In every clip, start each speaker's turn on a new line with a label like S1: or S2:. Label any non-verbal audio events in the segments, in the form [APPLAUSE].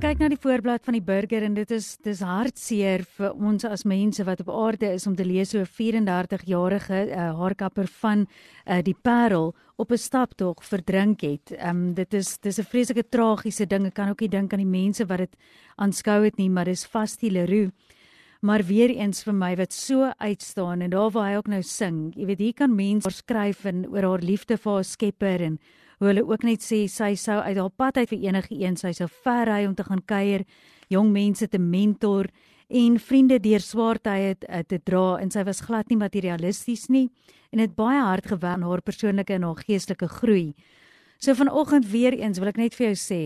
S1: Ek kyk na die voorblad van die burger en dit is dis hartseer vir ons as mense wat op aarde is om te lees hoe 'n 34-jarige uh, haarkapper van uh, die Parel op 'n staptog verdrink het. Ehm um, dit is dis 'n vreeslike tragiese ding. Ek kan ook nie dink aan die mense wat dit aanskou het nie, maar dis Fasti Leroux. Maar weer eens vir my wat so uitstaan en daar waar hy ook nou sing. Jy weet hier kan mense skryf en oor haar liefde vir haar Skepper en hoe hulle ook net sê sy sou uit haar pad uit vir enige een sy sou ver ry om te gaan kuier, jong mense te mentor en vriende deur swaar tye te, te dra en sy was glad nie materialisties nie en het baie hard gewerk aan haar persoonlike en haar geestelike groei. So vanoggend weer eens wil ek net vir jou sê,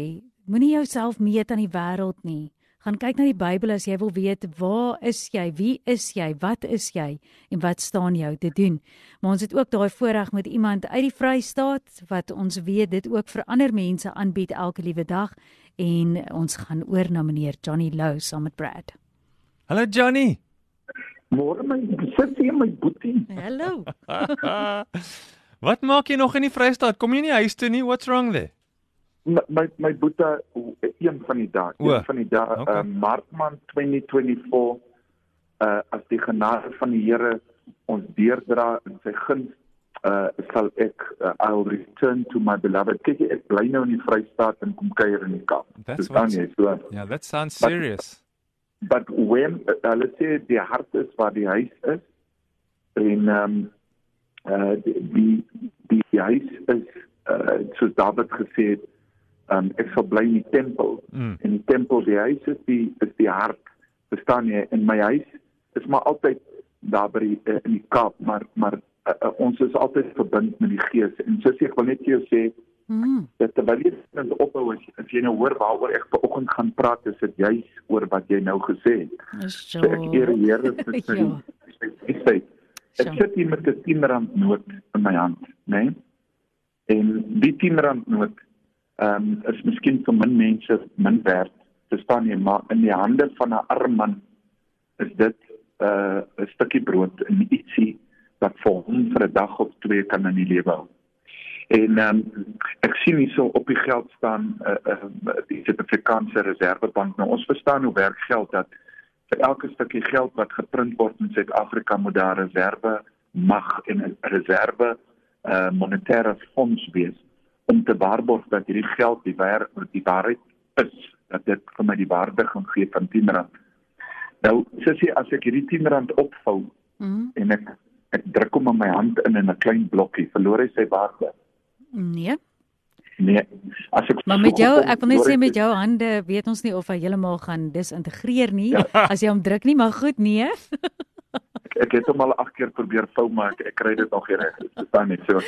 S1: moenie jouself meet aan die wêreld nie. Gaan kyk na die Bybel as jy wil weet waar is jy, wie is jy, wat is jy en wat staan jou te doen. Maar ons het ook daai voorreg met iemand uit die Vrystaat wat ons weet dit ook vir ander mense aanbied elke liewe dag en ons gaan oor na meneer Johnny Lou saam met Brad.
S2: Hallo Johnny.
S3: Môre my sussie en my boetie.
S1: Hallo. [LAUGHS]
S2: Wat maak jy nog in die Vrystaat? Kom jy nie huis toe nie? What's wrong there?
S3: My my, boetie een van die dae, een van die dae,
S2: okay.
S3: uh, Maartman 2024 uh as die genade van die Here ons deurdra in sy guns uh sal ek uh, I'll return to my beloved. Kyk jy, ek bly nou in die Vrystaat en kom kuier in die Kaap.
S2: That's
S3: Dis dan jy so.
S2: Yeah, that sounds
S3: But-
S2: serious.
S3: But when uh, hulle sê die hart is waar die huis is en um, uh die die, die huis is uh soos Dawid gesê het um, ek sal bly in die tempel
S2: Mm.
S3: en die tempel die huis is die is die hart verstaan jy en my huis is maar altyd daar by die, uh, in die Kaap maar maar uh, uh, ons is altyd verbind met die gees en soos ek wil net vir jou sê
S1: Mm.
S3: dat terwyl jy dit ophou as, as jy nou hoor waaroor ek vanoggend gaan praat is dit juis oor wat jy nou gesê het
S1: Is
S3: so ek eer die Here vir [LAUGHS] sy
S1: Ja.
S3: sy sy Ek
S1: So.
S3: sit hier met 'n 10 rand noot in my hand, né? Nee? En die 10 rand noot ehm um, is miskien vir min mense min werd, verstaan jy, maar in die hande van 'n arm man is dit 'n uh, 'n stukkie brood en ietsie wat vir hom vir 'n dag of twee kan in die lewe hou. En ehm um, ek sien hierso op die geld staan 'n uh, uh, die Suid-Afrikaanse Reservebank. Nou ons verstaan hoe werk geld dat vir elke stukkie geld wat geprint word in Suid-Afrika moet daar reserve mag en 'n reserve uh monetêre fonds wees om te waarborg dat hierdie geld die waar die waarheid is dat dit vir my die waarde gaan gee van 10 rand. Nou sussie as ek hierdie 10 rand opvou
S1: Mm.
S3: en ek ek druk hom in my hand in in 'n klein blokkie, verloor hy sy waarde.
S1: Nee.
S3: Nee, as ek
S1: Maar met jou, ek wil net sê met jou hande weet ons nie of hy heeltemal gaan disintegreer nie
S3: Ja. [LAUGHS]
S1: as jy hom druk nie, maar goed, nee. [LAUGHS]
S3: ek, ek het hom al 8 keer probeer vou maar ek, ek kry dit nog nie reg. Dit staan net so.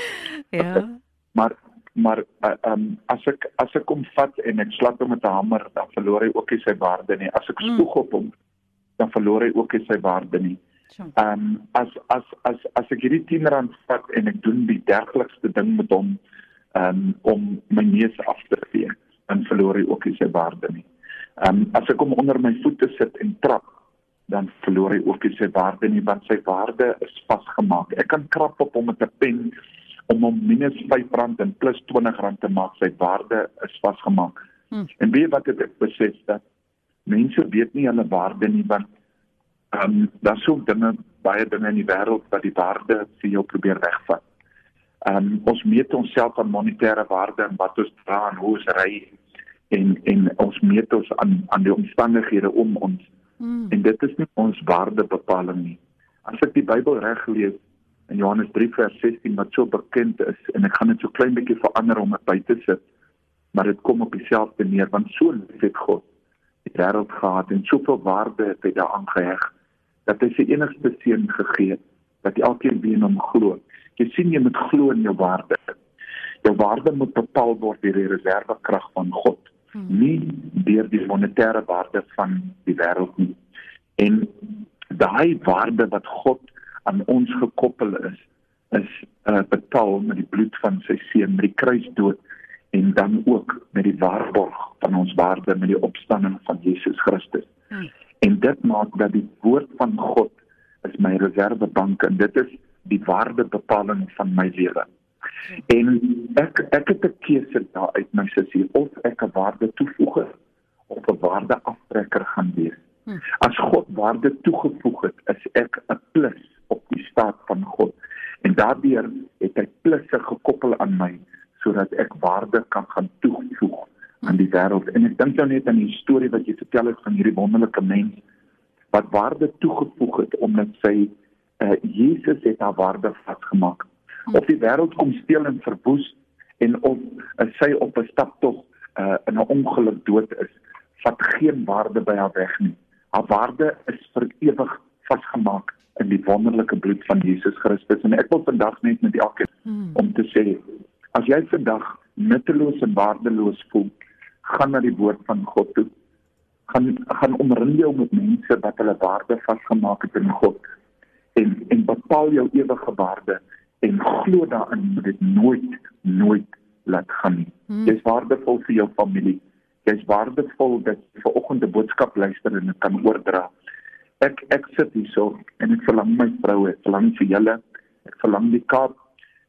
S1: Ja. [LAUGHS]
S3: Maar maar uh, um, as ek as ek hom vat en ek slat hom met 'n hamer, dan verloor hy ook nie sy waarde nie. As ek
S1: Mm.
S3: spoeg op hom, dan verloor hy ook nie sy waarde nie. Ehm um, as as as as ek hierdie 10 rand vat en ek doen die dergelikste ding met hom um, om my neus af te vee, dan verloor hy ook nie sy waarde nie. Ehm um, as ek hom onder my voete sit en trap, dan verloor hy ook nie sy waarde nie want sy waarde is vasgemaak. Ek kan krap op hom met 'n pen om hom minus R5 en plus R20 te maak. Sy waarde is vasgemaak.
S1: Hmm.
S3: En weet wat het ek besef dat mense weet nie hulle waarde nie want ehm um, daar's so dinge baie dinge in die wêreld wat die waarde vir jou probeer wegvat. Ehm um, ons meet onsself aan monetêre waarde en wat ons dra en hoe ons ry en en ons meet ons aan aan die omstandighede om ons
S1: Mm.
S3: en dit is nie ons waardebepaling nie. As ek die Bybel reg lees in Johannes 3 vers 16 wat so bekend is en ek gaan dit so klein bietjie verander om dit by te sit, maar dit kom op dieselfde neer want so lief het God die wêreld gehad en soveel waarde het hy daaraan geheg dat hy sy enigste seun gegee het dat elkeen wie in hom glo. Jy sien jy moet glo in jou waarde. Jou waarde moet bepaal word deur die reservekrag van God nie deur die monetêre waarde van die wêreld nie. En daai waarde wat God aan ons gekoppel is, is uh, betaal met die bloed van sy seun, met die kruisdood en dan ook met die waarborg van ons waarde met die opstanding van Jesus Christus.
S1: Hmm.
S3: En dit maak dat die woord van God is my reservebank en dit is die waardebepaling van my lewe. En ek ek het 'n keuse daar uit my sussie of ek 'n waarde toevoeg of 'n waarde aftrekker gaan wees. Hmm. As God waarde toegevoeg het, is ek 'n plus op die staat van God. En daardeur het hy plusse gekoppel aan my sodat ek waarde kan gaan toevoeg aan die wêreld. En ek dink nou net aan die storie wat jy vertel het van hierdie wonderlike mens wat waarde toegevoeg het omdat sy uh, Jesus het haar waarde vasgemaak. Of die wêreld kom steel en verwoes en of uh, sy op 'n staptog uh, in 'n ongeluk dood is, vat geen waarde by haar weg nie. Haar waarde is vir ewig vasgemaak in die wonderlike bloed van Jesus Christus en ek wil vandag net met elkeen hmm. om te sê as jy vandag nutteloos en waardeloos voel, gaan na die woord van God toe. Gaan gaan omring jou met mense wat hulle waarde vasgemaak het in God en en bepaal jou ewige waarde en glo daarin dat dit nooit nooit laat gaan nie. Hmm. Jy's waardevol vir jou familie. Jy's waardevol dat jy ver oggend 'n boodskap luister en dit kan oordra. Ek ek sit hierso en ek verlang my vroue, ek verlang vir julle, ek verlang die Kaap.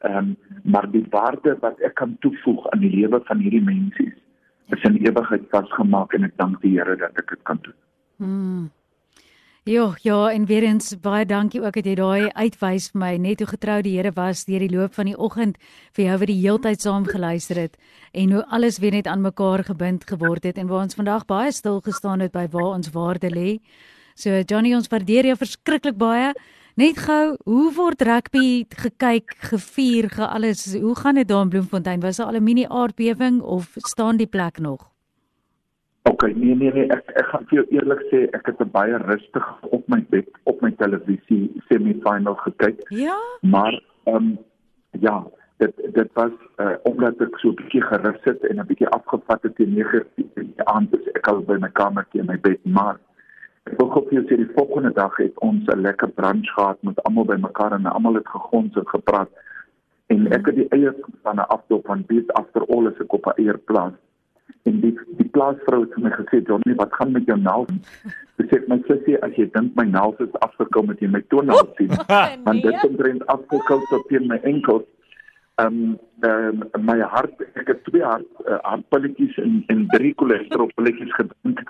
S3: Ehm um, maar die waarde wat ek kan toevoeg aan die lewe van hierdie mense is in ewigheid vasgemaak en ek dank die Here dat ek dit kan doen.
S1: Hmm. Ja, ja, en weer eens baie dankie ook dat jy daai uitwys vir my net hoe getrou die Here was deur die loop van die oggend vir jou wat die heeltyd saam geluister het en hoe alles weer net aan mekaar gebind geword het en waar ons vandag baie stil gestaan het by waar ons waarde lê. So Johnny, ons waardeer jou verskriklik baie. Net gou, hoe word rugby gekyk, gevier, ge alles? Hoe gaan dit daar in Bloemfontein? Was daar al 'n mini aardbewing of staan die plek nog?
S3: OK, nee nee nee, ek ek gaan vir jou eerlik sê, ek het baie rustig op my bed op my televisie semi-final gekyk.
S1: Ja.
S3: Maar ehm um, ja, dit dit was uh, omdat ek so 'n bietjie gerus het en 'n bietjie afgevat het teen 9:00 in die aand, dus ek al by my kamertjie in my bed, maar ek wil gou vir jou sê die volgende dag het ons 'n lekker brunch gehad met almal bymekaar en almal het gegons en gepraat. En ek het die eiers van 'n afdop van beat after all as ek op 'n eierplaas en die die plaasvrou het my gesê Johnny wat gaan met jou naels sy sê my sussie as jy dink my naels is afgekom met jy my toenaels sien. [LAUGHS] Want dit kom drent afgekou tot teen my enkels. Um, um my hart ek het twee hart uh, hartpilletjies en en drie cholesterolpilletjies gedrink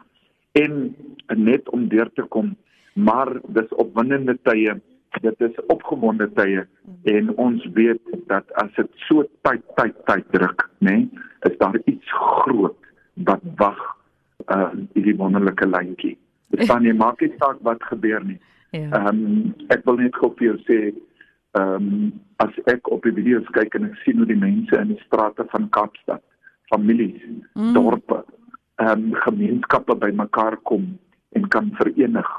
S3: en net om deur te kom maar dis opwindende tye dit is opgewonde tye en ons weet dat as dit so tyd tyd tyd druk nê nee, is daar iets groot wat wag uh hierdie wonderlike lyntjie. Dit kan nie maak nie saak wat gebeur nie. Ja. Ehm ja. um, ek wil net gou vir jou sê ehm um, as ek op die video's kyk en ek sien hoe die mense in die strate van Kaapstad, families, mm. dorpe, ehm um, gemeenskappe bymekaar kom en kan verenig.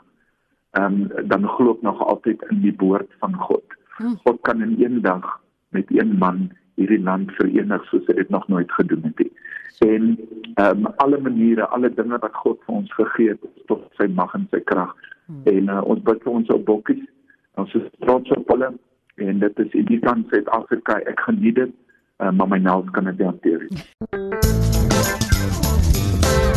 S3: Ehm um, dan glo ek nog altyd in die woord van God. Mm. God kan in een dag met een man hierdie land verenig soos hy dit nog nooit gedoen het nie. En ehm um, alle maniere, alle dinge wat God vir ons gegee het tot sy mag en sy krag. Hmm. En uh, ons bid vir ons op bokkies. Ons is trots op hulle en dit is in die kant Suid-Afrika. Ek geniet dit, uh, maar my naels kan dit hanteer. [LAUGHS]